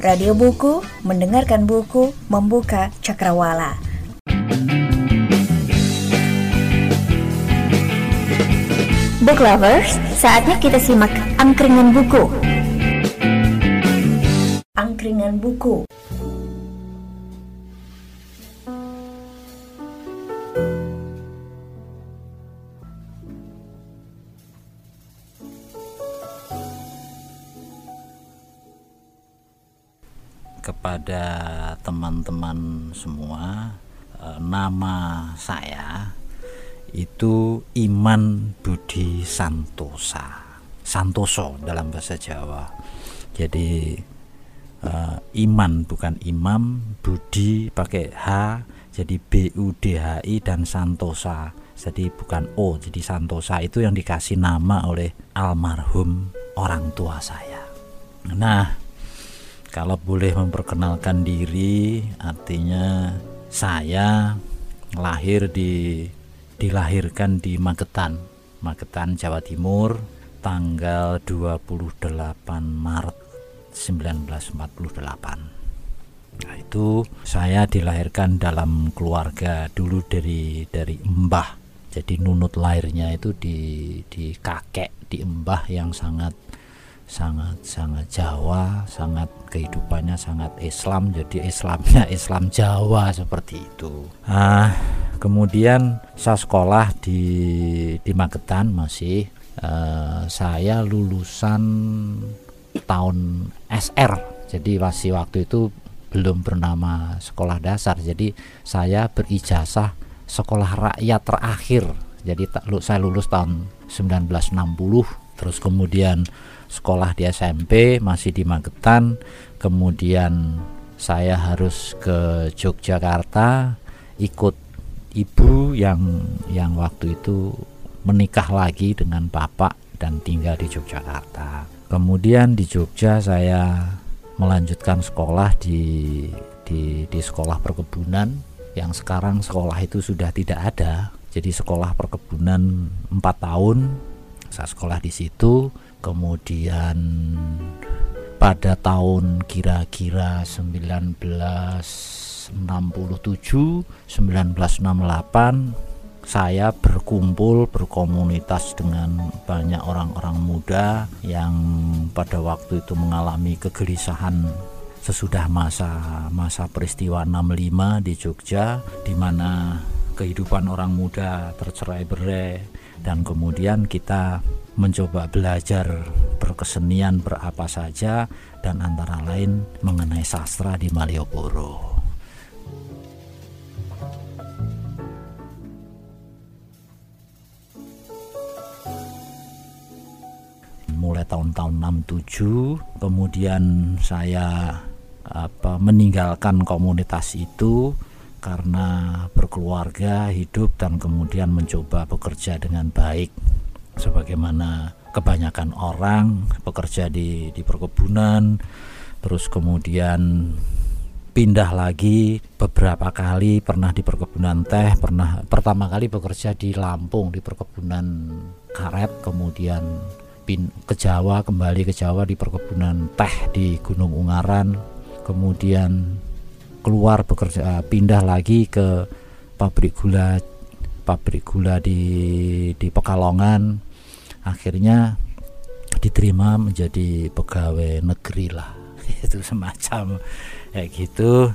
Radio Buku, mendengarkan buku, membuka cakrawala. Book lovers, saatnya kita simak angkringan buku. Angkringan buku. Kepada teman-teman semua eh, nama saya itu Iman Budi Santosa. Santoso dalam bahasa Jawa. Jadi uh, Iman bukan Imam Budi pakai H jadi B U D H I dan Santosa. Jadi bukan O jadi Santosa itu yang dikasih nama oleh almarhum orang tua saya. Nah kalau boleh memperkenalkan diri artinya saya lahir di dilahirkan di Magetan Magetan Jawa Timur tanggal 28 Maret 1948 nah itu saya dilahirkan dalam keluarga dulu dari dari mbah. Jadi nunut lahirnya itu di di kakek di mbah yang sangat sangat sangat Jawa, sangat kehidupannya sangat Islam. Jadi Islamnya Islam Jawa seperti itu. Ah, kemudian saya sekolah di di Magetan masih. Uh, saya lulusan tahun SR. Jadi masih waktu itu belum bernama sekolah dasar. Jadi saya berijazah sekolah rakyat terakhir. Jadi saya lulus tahun 1960 terus kemudian sekolah di SMP masih di Magetan. Kemudian saya harus ke Yogyakarta ikut ibu yang yang waktu itu menikah lagi dengan bapak dan tinggal di Yogyakarta. Kemudian di Jogja saya melanjutkan sekolah di di di sekolah perkebunan yang sekarang sekolah itu sudah tidak ada. Jadi sekolah perkebunan 4 tahun saya sekolah di situ kemudian pada tahun kira-kira 1967 1968 saya berkumpul berkomunitas dengan banyak orang-orang muda yang pada waktu itu mengalami kegelisahan sesudah masa masa peristiwa 65 di Jogja di mana kehidupan orang muda tercerai-berai dan kemudian kita mencoba belajar berkesenian berapa saja dan antara lain mengenai sastra di Malioboro. mulai tahun-tahun 67 kemudian saya apa meninggalkan komunitas itu karena berkeluarga, hidup dan kemudian mencoba bekerja dengan baik. Sebagaimana kebanyakan orang bekerja di di perkebunan terus kemudian pindah lagi beberapa kali pernah di perkebunan teh pernah pertama kali bekerja di Lampung di perkebunan karet kemudian pin, ke Jawa kembali ke Jawa di perkebunan teh di Gunung Ungaran. Kemudian keluar bekerja pindah lagi ke pabrik gula pabrik gula di di Pekalongan. Akhirnya diterima menjadi pegawai negeri lah. Itu semacam kayak gitu.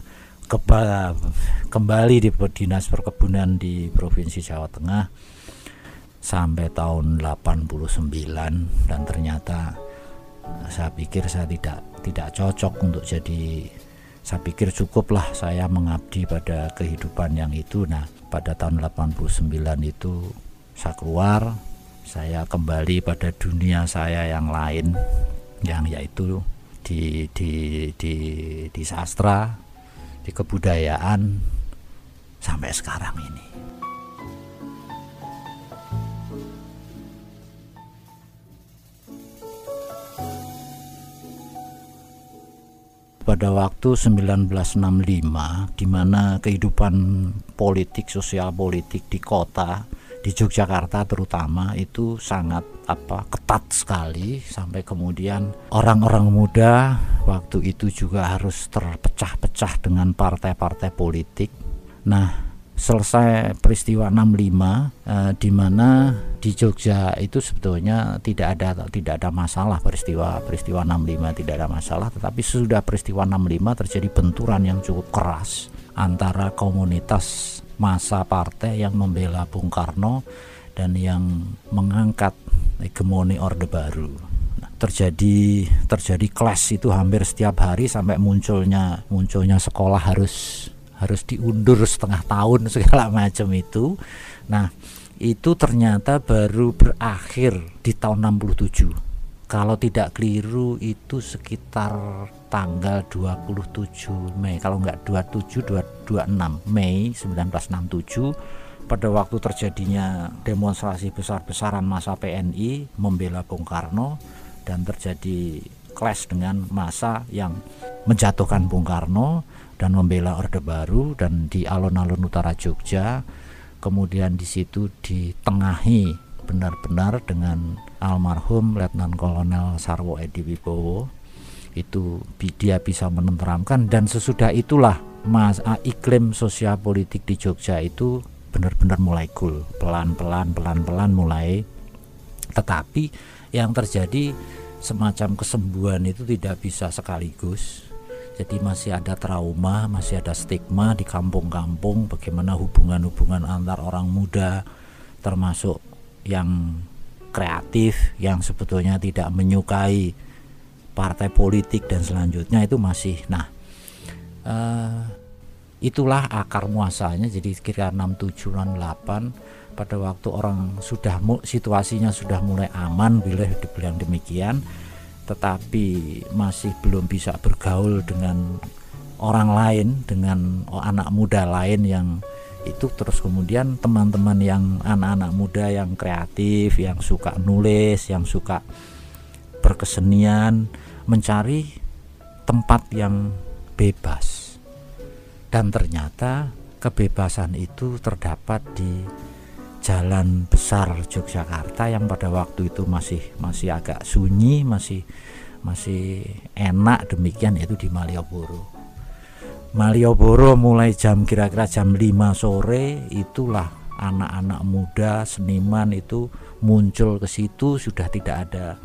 Kembali di dinas perkebunan di provinsi Jawa Tengah sampai tahun 89 dan ternyata saya pikir saya tidak tidak cocok untuk jadi saya pikir cukuplah saya mengabdi pada kehidupan yang itu. Nah pada tahun 89 itu saya keluar saya kembali pada dunia saya yang lain yang yaitu di di di di sastra di kebudayaan sampai sekarang ini pada waktu 1965 di mana kehidupan politik sosial politik di kota di Yogyakarta terutama itu sangat apa ketat sekali sampai kemudian orang-orang muda waktu itu juga harus terpecah-pecah dengan partai-partai politik. Nah, selesai peristiwa 65 eh, di mana di Jogja itu sebetulnya tidak ada tidak ada masalah peristiwa peristiwa 65 tidak ada masalah. Tetapi sudah peristiwa 65 terjadi benturan yang cukup keras antara komunitas masa partai yang membela Bung Karno dan yang mengangkat hegemoni Orde Baru. Nah, terjadi terjadi kelas itu hampir setiap hari sampai munculnya munculnya sekolah harus harus diundur setengah tahun segala macam itu. Nah, itu ternyata baru berakhir di tahun 67. Kalau tidak keliru itu sekitar tanggal 27 Mei, kalau enggak 27 26 Mei 1967 pada waktu terjadinya demonstrasi besar-besaran masa PNI membela Bung Karno dan terjadi clash dengan masa yang menjatuhkan Bung Karno dan membela Orde Baru dan di alun-alun utara Jogja kemudian di situ ditengahi benar-benar dengan almarhum Letnan Kolonel Sarwo Edi Wibowo. Itu dia bisa menenteramkan dan sesudah itulah mas iklim sosial politik di Jogja itu benar-benar mulai cool pelan-pelan pelan-pelan mulai. Tetapi yang terjadi semacam kesembuhan itu tidak bisa sekaligus jadi masih ada trauma, masih ada stigma di kampung-kampung bagaimana hubungan-hubungan antar orang muda termasuk yang kreatif yang sebetulnya tidak menyukai partai politik dan selanjutnya itu masih nah uh, itulah akar muasalnya jadi kira 67 8 pada waktu orang sudah situasinya sudah mulai aman bila dibilang demikian tetapi masih belum bisa bergaul dengan orang lain dengan anak muda lain yang itu. Terus kemudian teman-teman yang anak-anak muda yang kreatif yang suka nulis yang suka berkesenian mencari tempat yang bebas. Dan ternyata kebebasan itu terdapat di jalan besar Yogyakarta yang pada waktu itu masih masih agak sunyi masih masih enak demikian yaitu di Malioboro. Malioboro mulai jam kira-kira jam 5 sore itulah anak-anak muda seniman itu muncul ke situ sudah tidak ada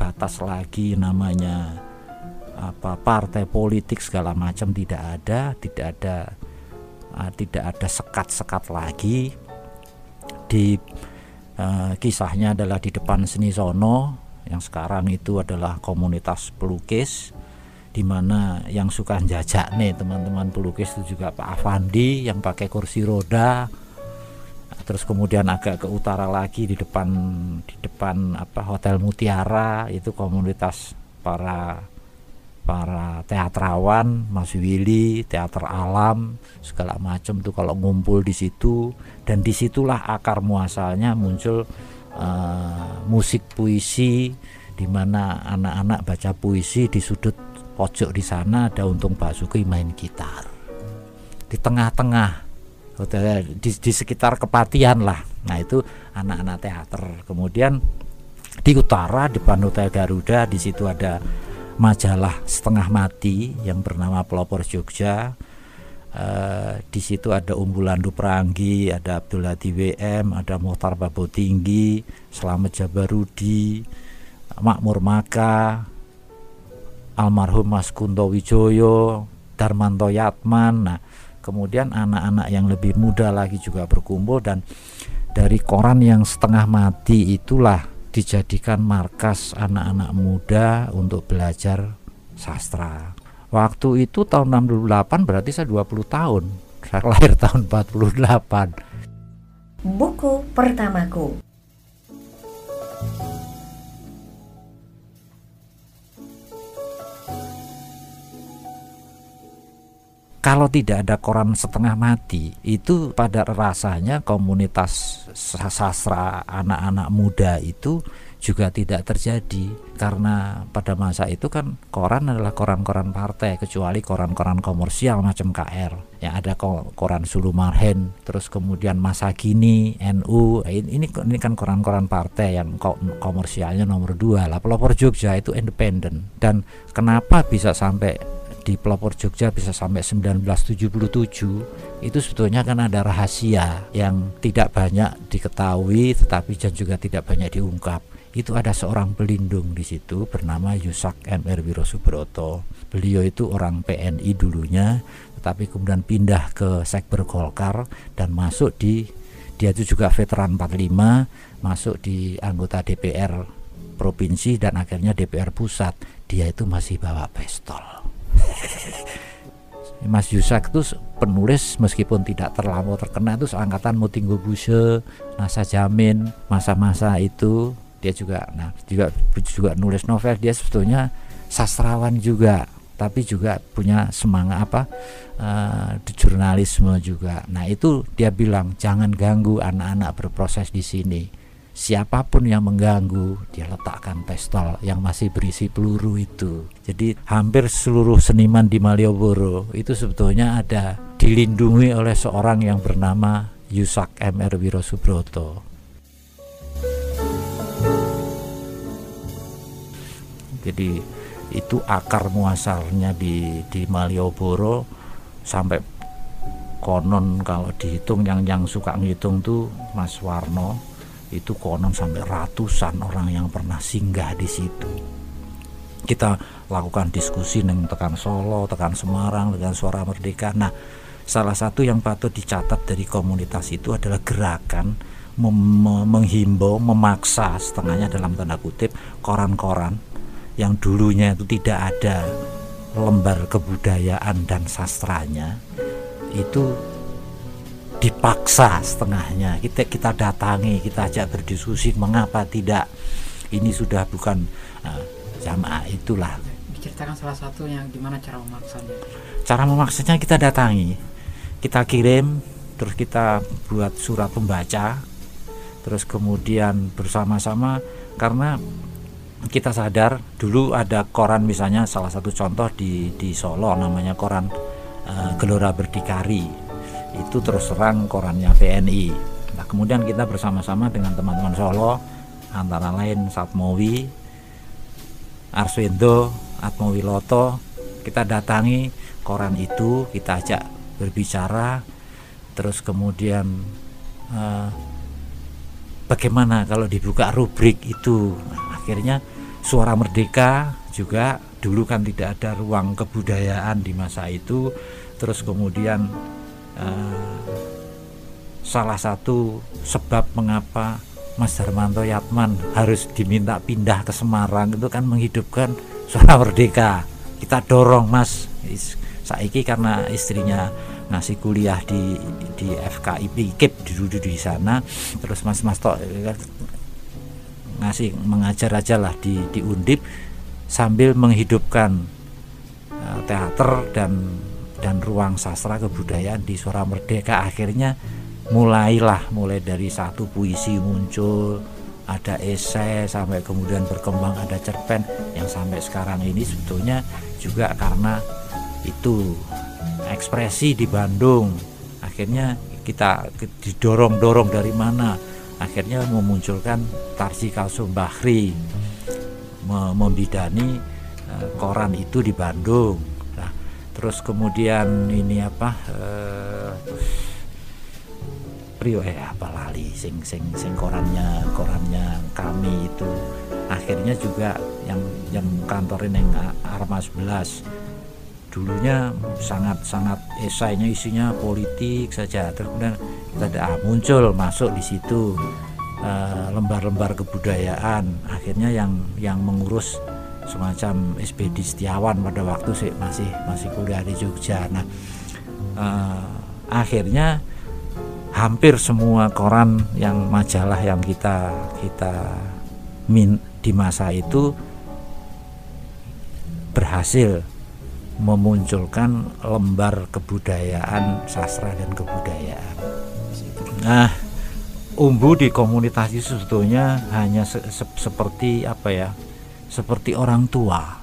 batas lagi namanya apa partai politik segala macam tidak ada tidak ada uh, tidak ada sekat-sekat lagi di uh, kisahnya adalah di depan seni sono yang sekarang itu adalah komunitas pelukis di mana yang suka jajak nih teman-teman pelukis itu juga Pak Avandi yang pakai kursi roda terus kemudian agak ke utara lagi di depan di depan apa Hotel Mutiara itu komunitas para para teatrawan, Mas Willy, teater alam, segala macam tuh kalau ngumpul di situ. Dan di situlah akar muasalnya muncul uh, musik puisi di mana anak-anak baca puisi di sudut pojok di sana ada Untung Basuki main gitar. Di tengah-tengah di, di sekitar kepatian lah. Nah itu anak-anak teater. Kemudian di utara depan Hotel Garuda di situ ada majalah setengah mati yang bernama Pelopor Jogja. Uh, di situ ada Umbulan Dupranggi, ada Abdul Hadi WM, ada Muhtar Babo Tinggi, Selamat Jabarudi, Makmur Maka, almarhum Mas Kunto Wijoyo, Darmanto Yatman. Nah, kemudian anak-anak yang lebih muda lagi juga berkumpul dan dari koran yang setengah mati itulah dijadikan markas anak-anak muda untuk belajar sastra. Waktu itu tahun 68 berarti saya 20 tahun. Saya lahir tahun 48. Buku pertamaku. Kalau tidak ada koran setengah mati itu pada rasanya komunitas sastra anak-anak muda itu juga tidak terjadi. Karena pada masa itu kan koran adalah koran-koran partai kecuali koran-koran komersial macam KR yang ada koran Sulu Marhen terus kemudian masa kini NU ini ini kan koran-koran partai yang komersialnya nomor dua lah. Pelopor Jogja itu independen. Dan kenapa bisa sampai di pelopor Jogja bisa sampai 1977 itu sebetulnya kan ada rahasia yang tidak banyak diketahui tetapi dan juga tidak banyak diungkap itu ada seorang pelindung di situ bernama Yusak MR Wiro Subroto. Beliau itu orang PNI dulunya, tetapi kemudian pindah ke Sekber Golkar dan masuk di dia itu juga veteran 45, masuk di anggota DPR provinsi dan akhirnya DPR pusat. Dia itu masih bawa pistol. Mas Yusak itu penulis meskipun tidak terlalu terkena itu seangkatan Mutinggo Buse, Nasa Jamin, masa-masa itu. Dia juga nah juga juga nulis novel. Dia sebetulnya sastrawan juga tapi juga punya semangat apa uh, jurnalisme juga. Nah itu dia bilang jangan ganggu anak-anak berproses di sini siapa pun yang mengganggu dia letakkan pistol yang masih berisi peluru itu. Jadi hampir seluruh seniman di Malioboro itu sebetulnya ada dilindungi oleh seorang yang bernama Yusak M.R. Wiro Subroto jadi itu akar muasalnya di di Malioboro. Sampai konon kalau dihitung yang yang suka ngitung tuh Mas Warno itu konon sampai ratusan orang yang pernah singgah di situ kita lakukan diskusi neng tekan Solo, tekan Semarang, dengan suara merdeka. Nah, salah satu yang patut dicatat dari komunitas itu adalah gerakan mem menghimbau, memaksa setengahnya dalam tanda kutip koran-koran yang dulunya itu tidak ada lembar kebudayaan dan sastranya itu dipaksa setengahnya. Kita kita datangi kita ajak berdiskusi mengapa tidak. Ini sudah bukan uh, jamaah itulah. Diceritakan salah satu yang gimana cara memaksanya. Cara memaksanya kita datangi. Kita kirim terus kita buat surat pembaca terus kemudian bersama-sama. Karena kita sadar dulu ada koran misalnya salah satu contoh di di Solo namanya koran uh, Gelora Berdikari itu terus terang korannya PNI nah kemudian kita bersama-sama dengan teman-teman Solo antara lain Satmowi Arswendo Atmowiloto kita datangi koran itu kita ajak berbicara terus kemudian eh, bagaimana kalau dibuka rubrik itu? Nah, akhirnya suara merdeka juga dulu kan tidak ada ruang kebudayaan di masa itu terus kemudian uh, salah satu sebab mengapa Mas Darmanto Yatman harus diminta pindah ke Semarang itu kan menghidupkan suara merdeka. Kita dorong Mas. Saiki karena istrinya ngasih kuliah di di FKIP KIP dulu di sana. Terus Mas Mas Tok kan ngasih mengajar aja lah di di Undip sambil menghidupkan uh, teater dan dan ruang sastra kebudayaan di Suara Merdeka. Akhirnya mulailah mulai dari satu puisi muncul ada esai sampai kemudian berkembang ada cerpen. Yang sampai sekarang ini sebetulnya juga karena itu ekspresi di Bandung. Akhirnya kita didorong-dorong dari mana? Akhirnya memunculkan Tarsi Kalsum Bahri membidani eh, koran itu di Bandung terus kemudian ini apa uh, Prio eh apa lali sing sing sing korannya korannya kami itu. Akhirnya juga yang yang kantorin yang Arma 11 dulunya sangat sangat esainya isinya politik saja. Terus kemudian kita ah, muncul masuk di situ eh, lembar-lembar uh, kebudayaan. Akhirnya yang yang mengurus semacam SPD Setiawan pada waktu sih masih masih kuliah di Jogja. Nah uh, akhirnya hampir semua koran yang majalah yang kita kita min di masa itu berhasil memunculkan lembar kebudayaan sastra dan kebudayaan. Nah umbu di komunitas itu sebetulnya hanya se se seperti apa ya seperti orang tua.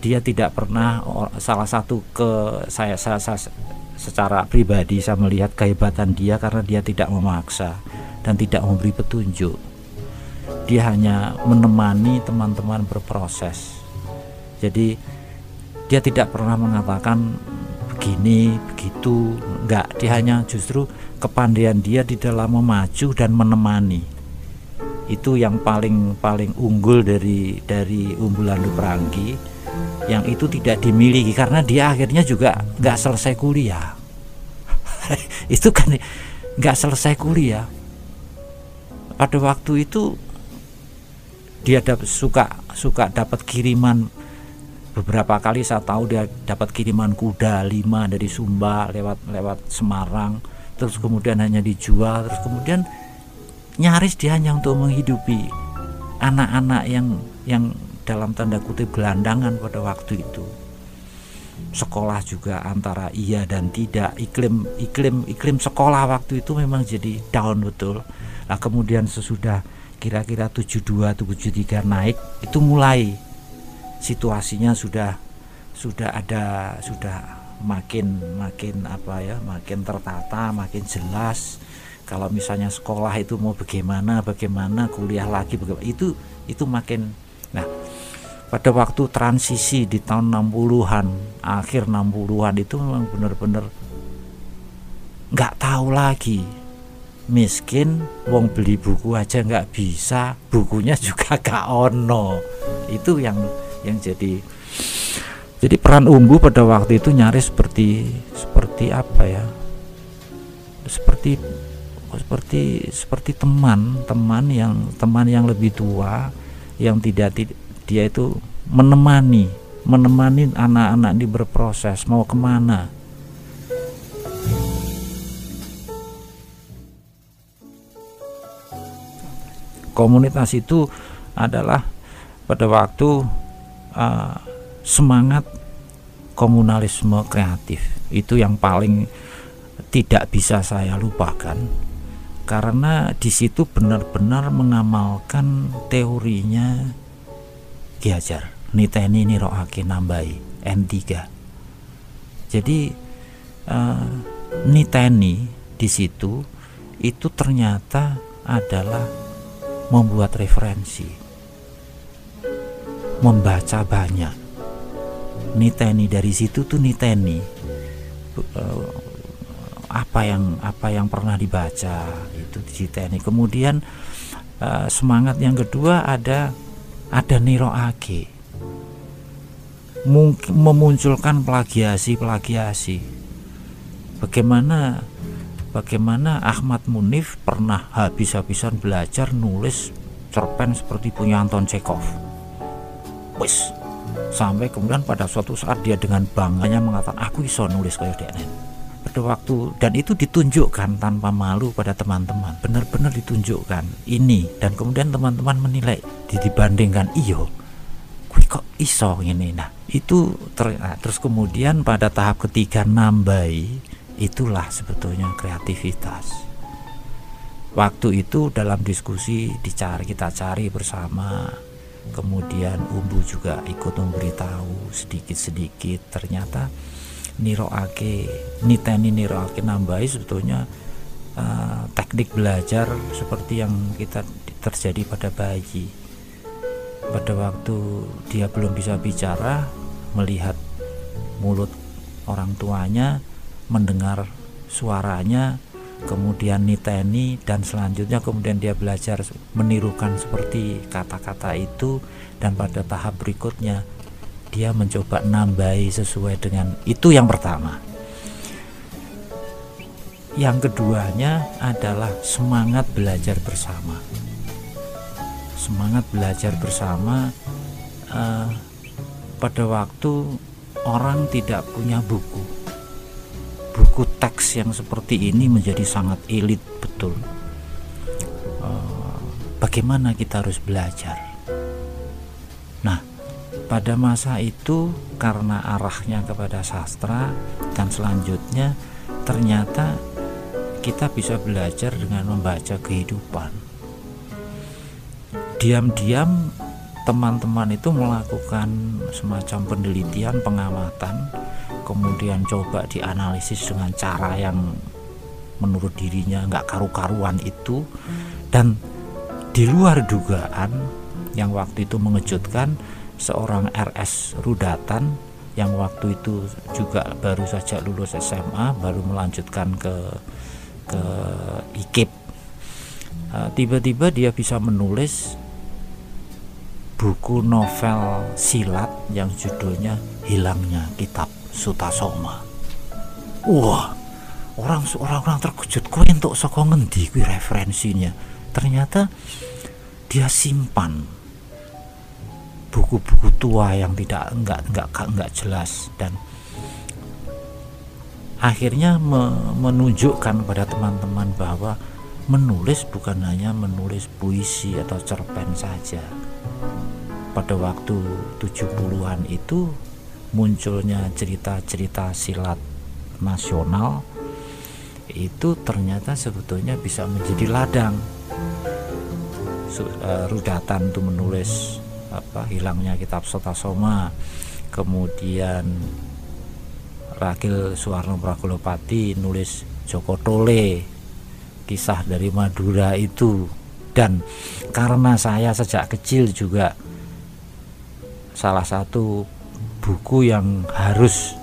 Dia tidak pernah salah satu ke saya, saya, saya secara pribadi saya melihat kehebatan dia karena dia tidak memaksa dan tidak memberi petunjuk. Dia hanya menemani teman-teman berproses. Jadi dia tidak pernah mengatakan begini begitu enggak. Dia hanya justru kepandaian dia di dalam memacu dan menemani itu yang paling paling unggul dari dari umbulan Peranggi. Yang itu tidak dimiliki karena dia akhirnya juga nggak selesai kuliah. Itu kan nggak selesai kuliah. Pada waktu itu dia dapat suka suka dapat kiriman. Beberapa kali saya tahu dia dapat kiriman kuda lima dari Sumba lewat lewat Semarang. Terus kemudian hanya dijual. Terus kemudian nyaris dia hanya untuk menghidupi anak-anak yang yang dalam tanda kutip gelandangan pada waktu itu. Sekolah juga antara iya dan tidak. Iklim iklim iklim sekolah waktu itu memang jadi down betul. Nah kemudian sesudah kira-kira 72 73 naik itu mulai situasinya sudah sudah ada sudah makin makin apa ya makin tertata makin jelas kalau misalnya sekolah itu mau bagaimana bagaimana kuliah lagi bagaimana itu itu makin nah pada waktu transisi di tahun 60-an akhir 60-an itu memang benar-benar nggak tahu lagi. Miskin wong beli buku aja nggak bisa bukunya juga gak ono. Itu yang yang jadi jadi peran umbu pada waktu itu nyaris seperti seperti apa ya? Seperti seperti seperti teman teman yang teman yang lebih tua yang tidak dia itu menemani menemani anak-anak di berproses mau ke mana. Komunitas itu adalah pada waktu uh, semangat komunalisme kreatif. Itu yang paling tidak bisa saya lupakan karena di situ benar-benar mengamalkan teorinya Ki niteni niroake nambahi. N3 jadi uh, niteni di situ itu ternyata adalah membuat referensi. Membaca banyak. Niteni dari situ tuh niteni apa yang apa yang pernah dibaca itu di niteni kemudian uh, semangat yang kedua ada ada Niro Age mungkin memunculkan plagiasi-plagiasi. Bagaimana bagaimana Ahmad Munif pernah habis-habisan belajar nulis cerpen seperti punya Anton Chekhov? Wis. Sampai kemudian pada suatu saat dia dengan bangganya mengatakan aku iso nulis kayak DNN pada waktu dan itu ditunjukkan tanpa malu pada teman-teman. Benar-benar ditunjukkan ini. Dan kemudian teman-teman menilai dibandingkan iyo kui kok iso ini nah itu ter, nah, terus kemudian pada tahap ketiga nambai itulah sebetulnya kreativitas. Waktu itu dalam diskusi dicari kita cari bersama. Kemudian umbu juga ikut memberitahu sedikit-sedikit. Ternyata niroake niteni niroake nambahi sebetulnya uh, teknik belajar seperti yang kita terjadi pada bayi. Pada waktu dia belum bisa bicara melihat mulut orang tuanya mendengar suaranya kemudian niteni dan selanjutnya kemudian dia belajar menirukan seperti kata-kata itu dan pada tahap berikutnya dia mencoba nambahi sesuai dengan itu yang pertama. Yang keduanya adalah semangat belajar bersama. Semangat belajar bersama uh, pada waktu orang tidak punya buku. Buku teks yang seperti ini menjadi sangat elit betul. Uh, bagaimana kita harus belajar? Nah pada masa itu karena arahnya kepada sastra dan selanjutnya ternyata kita bisa belajar dengan membaca kehidupan. Diam-diam teman-teman itu melakukan semacam penelitian, pengamatan, kemudian coba dianalisis dengan cara yang menurut dirinya nggak karu-karuan itu dan di luar dugaan yang waktu itu mengejutkan seorang RS Rudatan yang waktu itu juga baru saja lulus SMA baru melanjutkan ke ke IKIP eh, tiba-tiba dia bisa menulis buku novel silat yang judulnya Hilangnya Kitab Sutasoma. Wah, orang orang terkejut kok untuk saka ngendi referensinya. Ternyata dia simpan buku-buku tua yang tidak enggak enggak enggak jelas. Dan akhirnya me, menunjukkan pada teman-teman bahwa menulis bukan hanya menulis puisi atau cerpen saja. Pada waktu 70-an itu munculnya cerita-cerita silat nasional. Itu ternyata sebetulnya bisa menjadi ladang. Eh, Rudatan itu menulis apa hilangnya kitab Sotasoma. Kemudian Rakil Suwarno Pragolopati nulis Joko Tole kisah dari Madura itu. Dan karena saya sejak kecil juga salah satu buku yang harus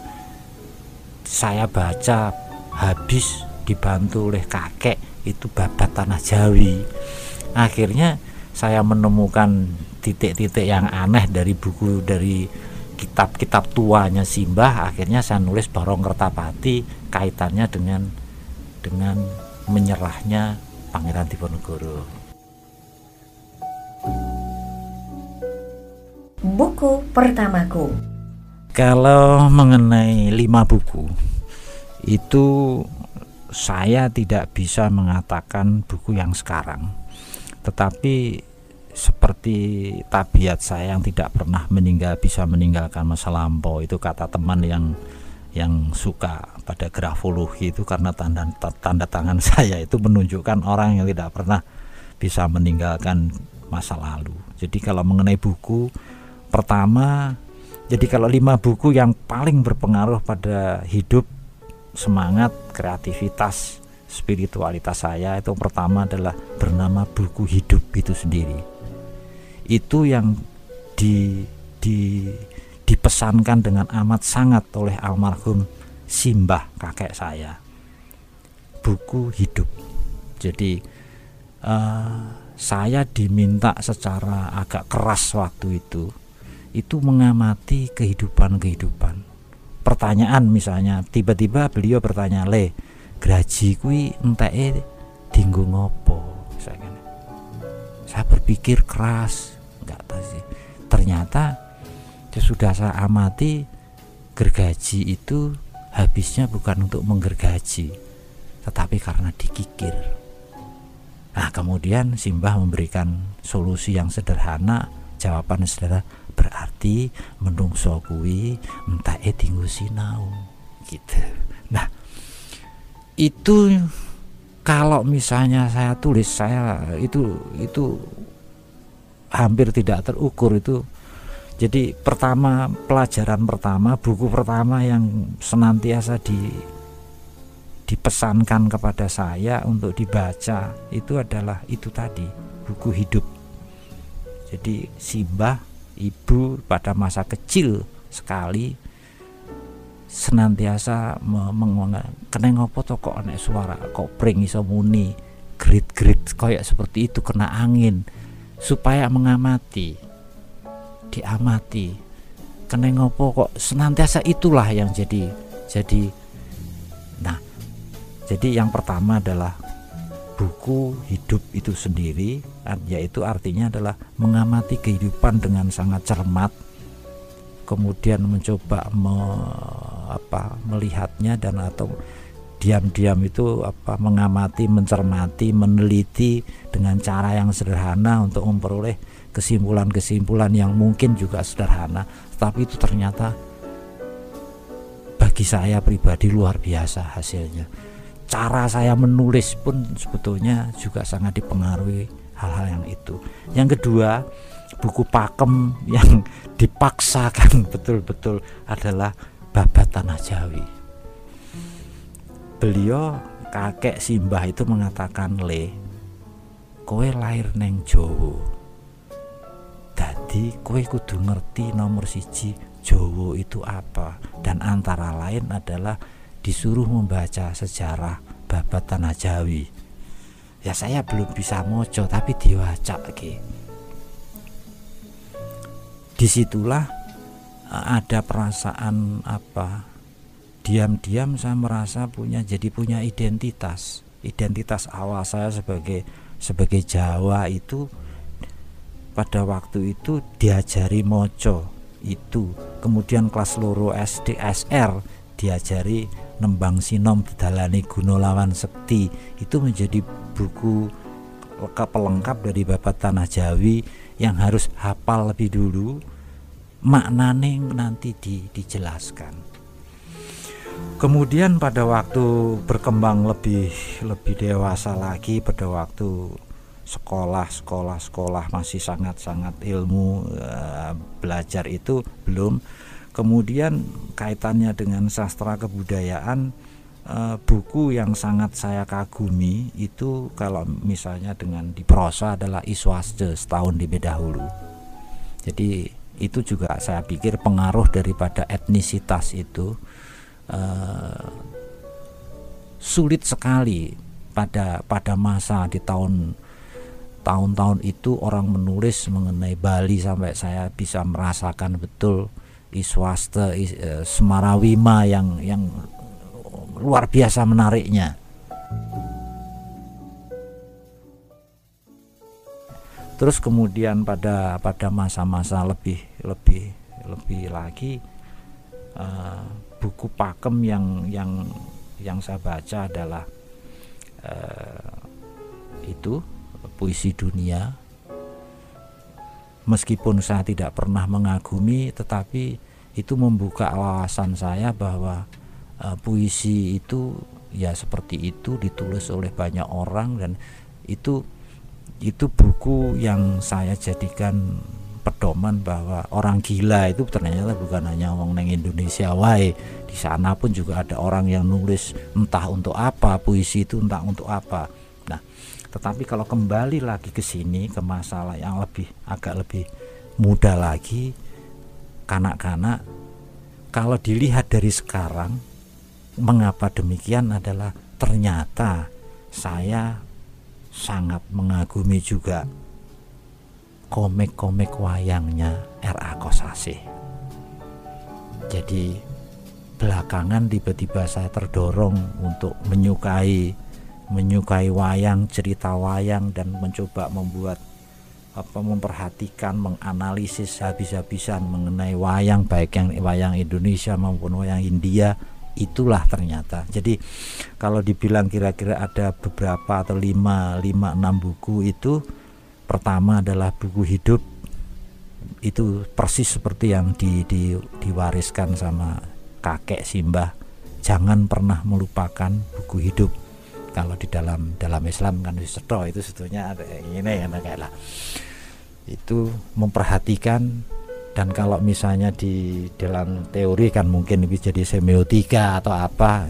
saya baca habis dibantu oleh kakek itu babat tanah Jawi. Akhirnya saya menemukan titik-titik yang aneh dari buku dari kitab-kitab tuanya Simbah akhirnya saya nulis Barong Kertapati kaitannya dengan dengan menyerahnya Pangeran Diponegoro Buku pertamaku. Kalau mengenai lima buku, itu saya tidak bisa mengatakan buku yang sekarang, tetapi seperti tabiat saya yang tidak pernah meninggal bisa meninggalkan masa lampau itu kata teman yang yang suka pada grafologi itu karena tanda tanda tangan saya itu menunjukkan orang yang tidak pernah bisa meninggalkan masa lalu. Jadi kalau mengenai buku pertama, jadi kalau lima buku yang paling berpengaruh pada hidup, semangat, kreativitas, spiritualitas saya itu pertama adalah bernama buku hidup itu sendiri. Itu yang di di dipesankan dengan amat sangat oleh almarhum Simbah kakek saya. Buku hidup. Jadi uh, saya diminta secara agak keras waktu itu itu mengamati kehidupan-kehidupan pertanyaan misalnya tiba-tiba beliau bertanya le graji kui enteke dinggo ngopo saya saya berpikir keras nggak tahu sih ternyata sudah saya amati gergaji itu habisnya bukan untuk menggergaji tetapi karena dikikir. Nah kemudian Simbah memberikan solusi yang sederhana. Jawaban sederhana berarti menungso kuwi entah tinggu sinau gitu. Nah itu kalau misalnya saya tulis saya itu itu hampir tidak terukur itu. Jadi pertama pelajaran pertama buku pertama yang senantiasa di dipesankan kepada saya untuk dibaca itu adalah itu tadi buku hidup. Jadi Simbah ibu pada masa kecil sekali senantiasa mengenai kena ngopo to kok anek suara kok pring iso muni? Grit-grit kayak seperti itu kena angin supaya mengamati diamati. Kena ngopo kok? Senantiasa itulah yang jadi jadi nah jadi yang pertama adalah buku hidup itu sendiri, yaitu artinya adalah mengamati kehidupan dengan sangat cermat, kemudian mencoba me, apa, melihatnya dan atau diam-diam itu apa mengamati, mencermati, meneliti dengan cara yang sederhana untuk memperoleh kesimpulan-kesimpulan yang mungkin juga sederhana, tapi itu ternyata bagi saya pribadi luar biasa hasilnya cara saya menulis pun sebetulnya juga sangat dipengaruhi hal-hal yang itu. Yang kedua, buku pakem yang dipaksakan betul-betul adalah babat tanah Jawi. Beliau kakek Simbah itu mengatakan le, kowe lahir neng Jowo. Jadi kowe kudu ngerti nomor siji Jowo itu apa. Dan antara lain adalah disuruh membaca sejarah babat tanah Jawi. Ya saya belum bisa mojo tapi diwaca ke di situlah eh, ada perasaan apa diam-diam saya merasa punya jadi punya identitas. Identitas awal saya sebagai sebagai Jawa itu pada waktu itu diajari mojo itu. Kemudian kelas loro SD SR diajari nembang sinom dalani guno lawan sekti. Itu menjadi buku lengkap pelengkap dari bapak tanah Jawi yang harus hafal lebih dulu. Maknane nanti di, dijelaskan kemudian pada waktu berkembang lebih lebih dewasa lagi pada waktu sekolah sekolah sekolah masih sangat sangat ilmu uh, belajar itu belum Kemudian kaitannya dengan sastra kebudayaan e, buku yang sangat saya kagumi itu kalau misalnya dengan di prosa adalah Iswaste setahun di Bedahulu. Jadi itu juga saya pikir pengaruh daripada etnisitas itu e, sulit sekali pada pada masa di tahun tahun-tahun itu orang menulis mengenai Bali sampai saya bisa merasakan betul Iswasta is, uh, Semarawima yang yang luar biasa menariknya. Terus kemudian pada pada masa-masa lebih lebih lebih lagi uh, buku pakem yang yang yang saya baca adalah uh, itu puisi dunia. Meskipun saya tidak pernah mengagumi tetapi itu membuka wawasan saya bahwa uh, puisi itu ya seperti itu ditulis oleh banyak orang dan itu itu buku yang saya jadikan pedoman bahwa orang gila itu ternyata bukan hanya orang neng Indonesia wae. Di sana pun juga ada orang yang nulis entah untuk apa puisi itu entah untuk apa. Tetapi kalau kembali lagi ke sini ke masalah yang lebih agak lebih muda lagi kanak-kanak kalau dilihat dari sekarang mengapa demikian adalah ternyata saya sangat mengagumi juga komik-komik wayangnya R.A. Kosase. Jadi belakangan tiba-tiba saya terdorong untuk menyukai menyukai wayang, cerita wayang dan mencoba membuat apa memperhatikan, menganalisis habis-habisan mengenai wayang baik yang wayang Indonesia maupun wayang India itulah ternyata. Jadi kalau dibilang kira-kira ada beberapa atau lima, lima enam buku itu pertama adalah buku hidup. Itu persis seperti yang di, di, diwariskan sama kakek Simbah. Jangan pernah melupakan buku hidup. Kalau di dalam dalam Islam kan seto itu sebetulnya ada ini ya kayak lah. Itu memperhatikan dan kalau misalnya di dalam teori kan mungkin bisa jadi semiotika atau apa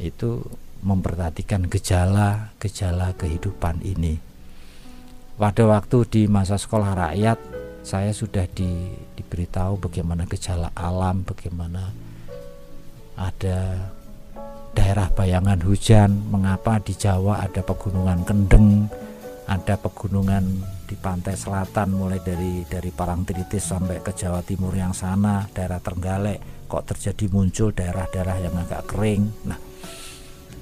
itu memperhatikan gejala gejala kehidupan ini pada waktu di masa sekolah rakyat saya sudah di, diberitahu bagaimana gejala alam bagaimana ada daerah bayangan hujan, mengapa di Jawa ada pegunungan kendeng, ada pegunungan di pantai selatan mulai dari dari Parangtritis sampai ke Jawa Timur yang sana, daerah Trenggalek, kok terjadi muncul daerah-daerah yang agak kering. Nah,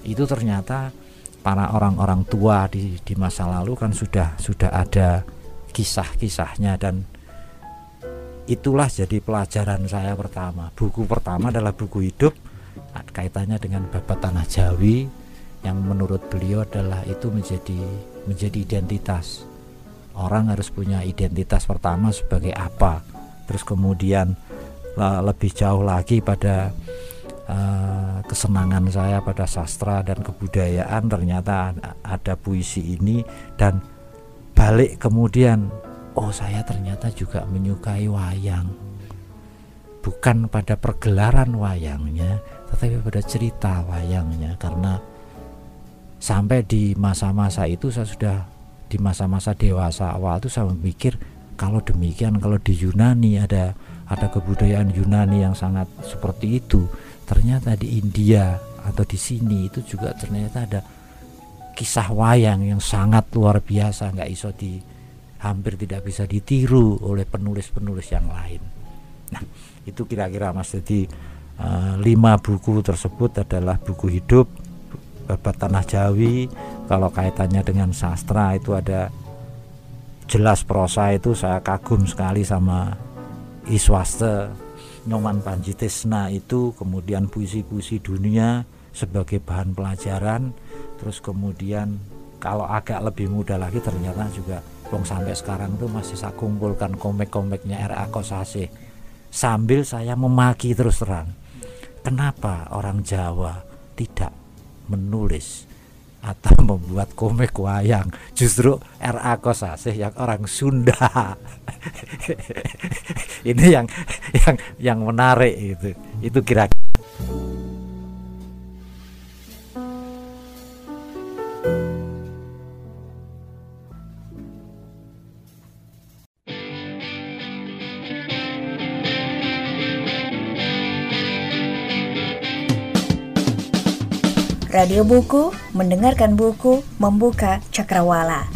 itu ternyata para orang-orang tua di di masa lalu kan sudah sudah ada kisah-kisahnya dan itulah jadi pelajaran saya pertama. Buku pertama adalah buku hidup kaitannya dengan babat tanah Jawi yang menurut beliau adalah itu menjadi menjadi identitas orang harus punya identitas pertama sebagai apa terus kemudian lebih jauh lagi pada uh, kesenangan saya pada sastra dan kebudayaan ternyata ada puisi ini. Dan balik kemudian oh saya ternyata juga menyukai wayang. Bukan pada pergelaran wayangnya tetapi pada cerita wayangnya. Karena sampai di masa-masa itu saya sudah di masa-masa dewasa awal itu saya memikir kalau demikian kalau di Yunani ada ada kebudayaan Yunani yang sangat seperti itu ternyata di India atau di sini itu juga ternyata ada kisah wayang yang sangat luar biasa nggak iso di hampir tidak bisa ditiru oleh penulis-penulis yang lain. Nah itu kira-kira mas. Jadi uh, lima buku tersebut adalah buku hidup babat tanah Jawi. Kalau kaitannya dengan sastra itu ada jelas prosa itu saya kagum sekali sama Iswaste Nyoman Panjitisna itu kemudian puisi-puisi dunia sebagai bahan pelajaran terus kemudian kalau agak lebih muda lagi ternyata juga Wong sampai sekarang tuh masih saya kumpulkan komik-komiknya R.A. Kosase sambil saya memaki terus terang kenapa orang Jawa tidak menulis atau membuat komik wayang. Justru R.A. Kosase yang orang Sunda. Ini yang yang yang menarik itu. Itu kira-kira Radio Buku, mendengarkan buku, membuka cakrawala.